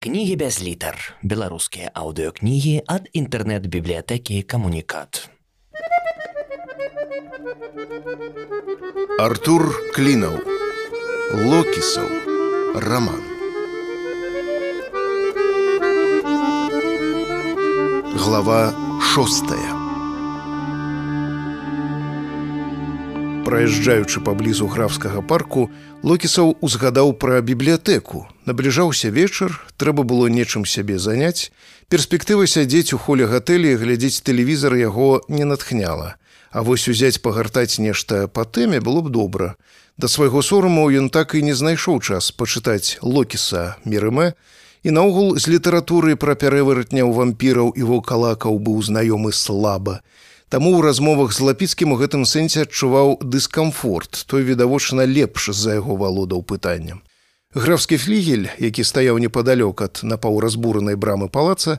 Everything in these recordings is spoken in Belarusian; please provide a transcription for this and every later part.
Кнігі без літар. Беларускія аўдыёкнігі ад інтэрнэт-бібліятэкі камунікат. Артур Клінаў. Локісаў. Раман. Глава шостая. Праязджаючы паблізу графскага парку, Локісаў узгадаў пра бібліятэку. Набліжаўся вечар, трэба было нечым сябе заняць. Перспектыва сядзець у холе гатэлі і глядзець тэлевізар яго не натхняла. А вось узяць пагартаць нешта па тэме было б добра. Да свайго сораму ён так і не знайшоў час пачытаць Локіса Мерымэ, і наогул з літаратуры пра пярэваратняў вампіраў і вокалакаў быў знаёмы слаба. Таму ў размовах з лапіцкім у гэтым сэнсе адчуваў дыскамфорт, той відавочна лепш за яго валодаў пытанням. Графскі флігель, які стаяў непадалёк ад напаўразбуранай брамы палаца,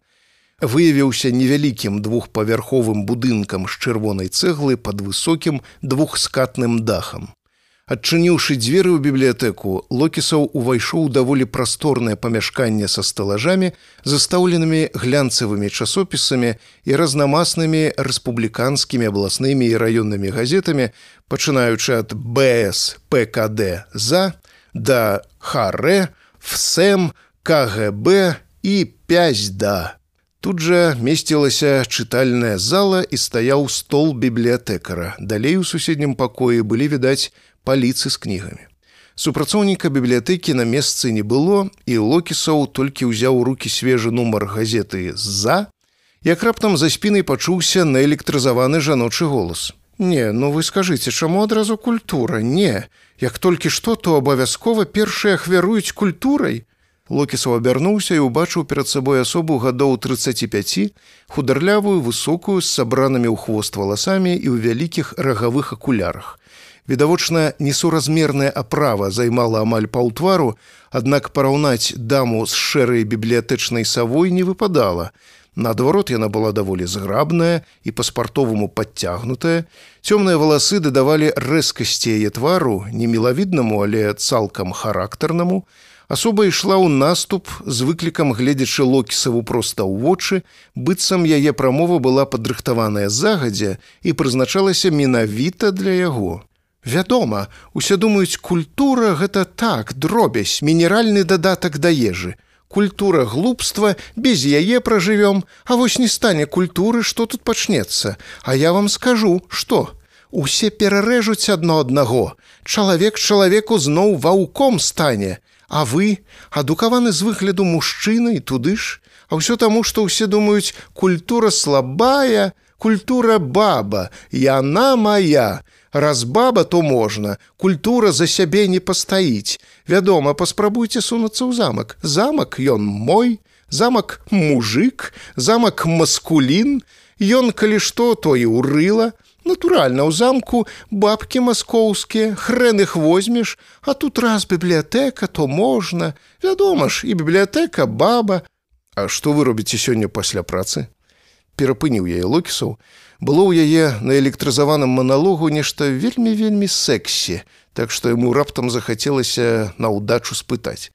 выявіўся невялікім двухпавярховым будынкам з чырвонай цэглы пад высокім двухскатным дахам. Адчыніўшы дзверы ў бібліятэку, Локісаў увайшоў даволі прасторнае памяшканне са сталажамі, застаўленымі глянцавымі часопісамі і разнамаснымі рэспубліканскімі абласнымі і раённымі газетамі, пачынаючы ад БС ПКД за, да Харэ, ФСМ, КГБ і 5 да. Тут жа месцілася чытальная зала і стаяў стол бібліятэкара. Далей у суседнім пакоі былі відаць паліцы з кнігамі. Супрацоўніка бібліятэкі на месцы не было, і Локісаў толькі ўзяў у рукі свежы нумар газеты з-за, як раптам за спінай пачуўся наэлектрызаваны жаночы голас. Не, ну вы скажыце, чаму адразу культура? Не, як толькі што, то абавязкова першыя ахвяруюць культурай. Локісаў абярнуўся і ўбачыў перад сабой асобу гадоў 35, хударлявую, высокую, з сабранымі ў хвост валасамі і ў вялікіх рагавых акулярах. Відавочна, несуразмерная аправа займала амаль паўтвару, аднак параўнаць даму з шэрай бібліятэчнай савой не выпадала. Наадварот яна была даволі зграбная і па-спартоваму падцягнутая. Цёмныя валасы дадавалі рэзкасці яе твару, не мілавіднаму, але цалкам характарнаму. Асоба ішла ў наступ з выклікам гледзячы локісаву проста ў вочы, быццам яе прамова была падрыхтаваная загадзя і прызначалася менавіта для яго. Вядома, усе думаюць, культура гэта так, дробязь, мінеральны дадатак да ежы. Культура глупства, без яе пражывём, А вось не стане культуры, што тут пачнецца. А я вам скажу, што? Усе перарэжуць адно аднаго. Чалавек чалавеку зноў ваўком стане. А вы, адукаваны з выгляду мужчыны і туды ж, А ўсё таму, што ўсе думаюць, культура слабая, культура баба, яна моя, раз баба то можна культура за сябе не пастаіць вядома паспрабуйце сунуцца ў замак замак ён мой. Замак мужик. Замак маскулін ён калі што то і ўрыла натуральна ў замку бабкі маскоўскія хрен іх возьмеш а тут раз бібліятэка то можна вядома ж і бібліятэка баба. А што вы робіце сёння пасля працы перапыніў яе локісаў было ў яе на электрызаваным маналогу нешта вельмі вельмі сексі, так што яму раптам захацелася на ўдачу спытаць.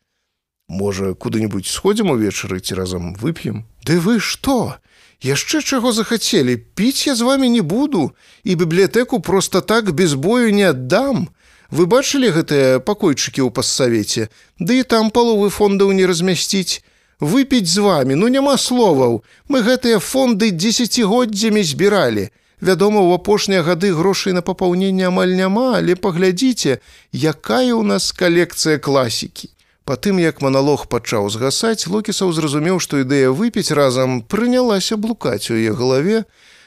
Можа, куды-нибудь сходзім увечары ці разам вып'ем. Ды вы што? Яшчэ чаго захацелі, піць я з вами не буду і бібліятэку проста так без бою не аддам. Вы бачылі гэтыя пакойчыкі ў пассавеце, Ды і там паловы фондаў не размясціць выпіць з вами ну няма словаў. Мы гэтыя фонды десятгоддзямі збіралі. Вядома у апошнія гады грошай на папаўненне амаль няма але паглядзіце якая ў нас калекцыя класікі. Патым як маналог пачаў згасаць локісаў зразумеў што ідэя выпіць разам прынялася блукаць у яе галаве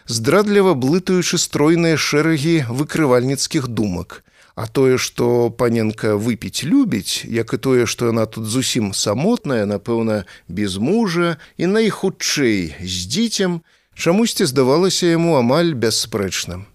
здрадліва блытаючы стройныя шэрагі выкрывальніцкіх думак А тое, што паненка выпіць любіць, як і тое, што яна тут зусім самотная, напэўна, без мужа і найхутчэй з дзіцем, чамусьці здавалася яму амаль бясспрэчным.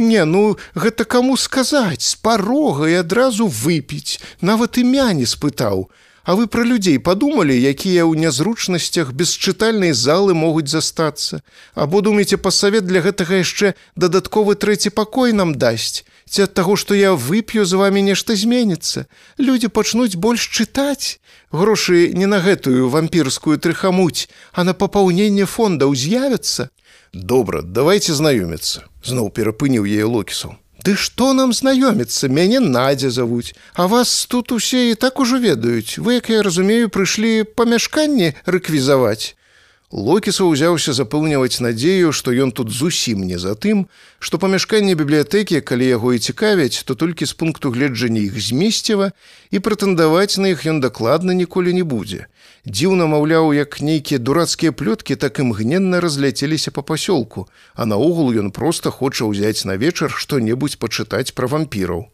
Не, ну гэта каму сказаць, з парога і адразу выпіць, нават імя не спытаў. А вы пра людзей падумалі, якія ў нязручнасцях без чытальнай залы могуць застацца. Або думаеце, пасавет для гэтага яшчэ дадатковы трэці пакой нам дасць ці ад таго, што я вып'ю з вами нешта зменіцца. Людзі пачнуць больш чытаць. Грошы не на гэтую вампірскую трыхамуць, а на папаўненне фондаў з'явяцца. Добра, давайте знаёміцца. Зноў перапыніў яе локісаў. Ды што нам знаёміцца, мяне надзя завуць, А вас тут усе і так ужо ведаюць. Вы, як я разумею, прыйшлі памяшканне рэквізаваць. Локіса ўзяўся запэўніваць надзею, што ён тут зусім не за тым, што памяшканне бібліятэкі, калі яго і цікавяць, то толькі з пункту гледжання іх змесціва і прэтэндаваць на іх ён дакладна ніколі не будзе. Дзіўна маўляў, як нейкія дурацкія плёткі так імгненна разляцеліся па пасёлку, а наогул ён проста хоча ўзяць на вечар што-небудзь пачытаць пра вампіраў.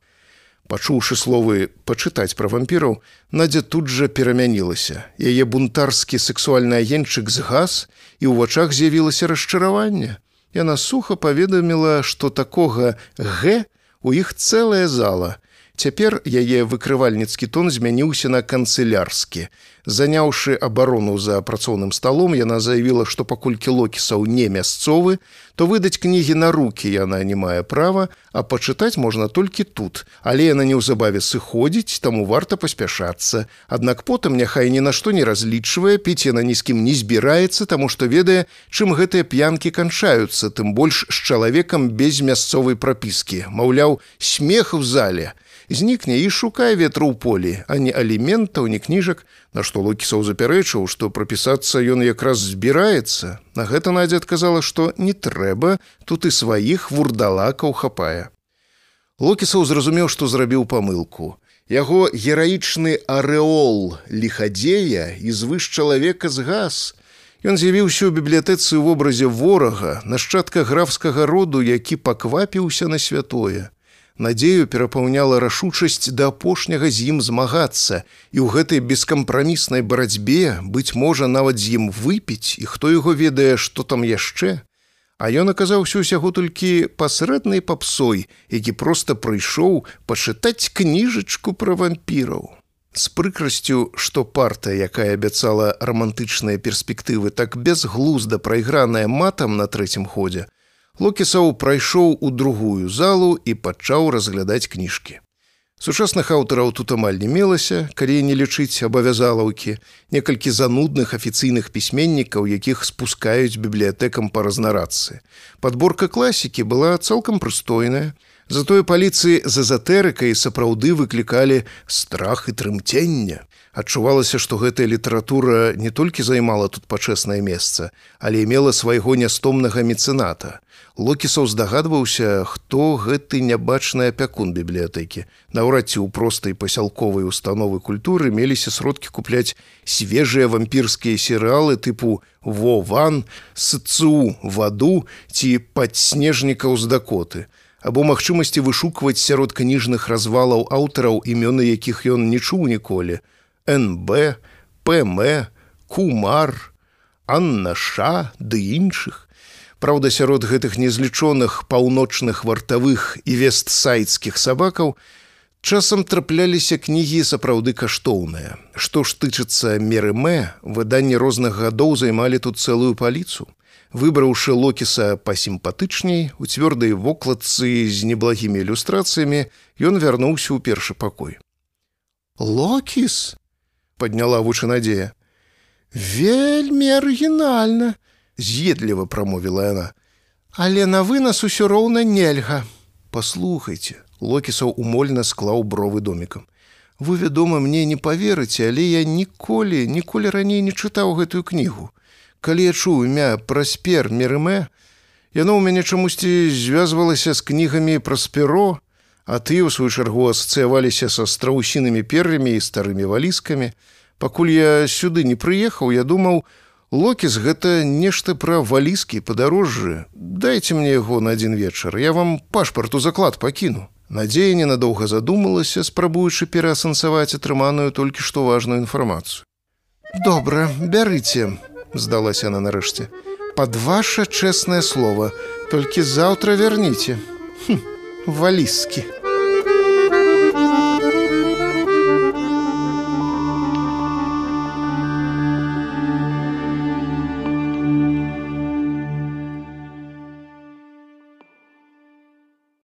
Пачуўшы словы пачытаць пра вампіраў, Надзя тут жа перамянілася. Яе бунтарскі сексуальны агенчык згас і ў вачах з'явілася расчараванне. Яна суха паведаміла, што такога г у іх цэлая зала. Цяпер яе выкрывальніцкі тон змяніўся на канцылярскі. Заняўшы абарону за працоўным сталом, яна заявіла, што паколькі локісаў не мясцовы, то выдаць кнігі на рукі яна не мае права, а пачытаць можна толькі тут. Але яна неўзабаве сыходзіць, таму варта паспяшацца. Аднак потым няхай ні на што не разлічвае, піць яна ні з кім не збіраецца, таму што ведае, чым гэтыя п'янкі канчаюцца, тым больш з чалавекам без мясцовай прапіскі. Маўляў, смех у зале знікне і шукае ветру ў полі, а не аліментаў, ні кніжак, на што локісаў запярэчыў, што прапісацца ён якраз збіраецца. На гэта надзя адказала, што не трэба, тут і сваіх вурдалакаў хапае. Локісаў зразумеў, што зрабіў памылку. Яго гераічны арэол лихадзея і звыш чалавека згас. Ён з'явіўся ў бібліятэцы ў вобразе ворага, нашчадка графскага роду, які паквапіўся на святое надзею перапаўняла рашучасць да апошняга з ім змагацца. І ў гэтай бескампраміснай барацьбе быць можа нават з ім выпіць і хто яго ведае што там яшчэ. А ён аказаўся ўсяго толькі пасрэднай папсой які проста прыйшоў пачытаць кніжачку пра вампіраў. З прыкрасцю што партыя якая абяцала рамантычныя перспектывы так безглузда прайграная матам на трэцім ходзе Локісаў прайшоў у другую залу і пачаў разглядаць кніжкі. Сучасных аўтараў тут амаль не мелася, калі не лічыць абавязалаўкі, некалькі занудных афіцыйных пісьменнікаў, якіх спускаюць бібліятэкам па разнарадцы. Падборка класікі была цалкам прыстойная. Затое паліцыі з эзатэрыкай сапраўды выклікалі страх і трымцення. Адчувалася, што гэтая літаратура не толькі займала тут пачэснае месца, але мела свайго нястомнага мецэната. Локісаў здагадваўся, хто гэты нябачны апякун бібліятэкі. Наўрад ці ў простай пасялковай установы культуры меліся сродкі купляць свежыя вампірскія серыалы тыпу Вован, сцу ваду ці падснежнікаў з дакоты або магчымасці вышукваць сярод кніжных развалаў аўтараў імёны якіх ён не чуў ніколі НБ, ПМ, Кумар, Анна Ша ды іншых. Праўда, сярод гэтых незлічоных паўночных вартавых і вестсайдскіх сабакаў часам трапляліся кнігі сапраўды каштоўныя. Што ж тычыцца меры мэ, выданні розных гадоў займалі тут цэлую паліцу. Выбраўшы локіса пасімпатычней, у цвёрдай вокладцы з неблагімі ілюстрацыямі, ён вярнуўся ў першы пакой. Локіс подняла вушы надзея. Вельмі арыгінальна, з'едліва прамовіла яна. Але на вынас усё роўна нельга. Паслухайце, Локісаў умольна склаў бровы домікам. Вы, вядома, мне не паверыце, але я ніколі, ніколі раней не чытаў гэтую кнігу. Калі я чуў імя праспер Мерымэ, яно ў мяне чамусьці звязвалася з кнігамі пра спіро, а ты, у сваю чаргу асацыяваліся са страусінымі пер'ямі і старымі валіскамі. Пакуль я сюды не прыехаў, я думаў, Локіс гэта нешта пра валіскі падарожжы. Дайце мне яго на адзін вечар. Я вам пашпарту заклад пакіну. Надзея ненадоўга задумалася, спрабуючы пераасэнсаваць атрыманую толькі што важную інфармацыю. Добра, бярыце, здалася она нарэшце. Пад ваше чэснае слово, толькі заўтра вярніце. Хм валіскі.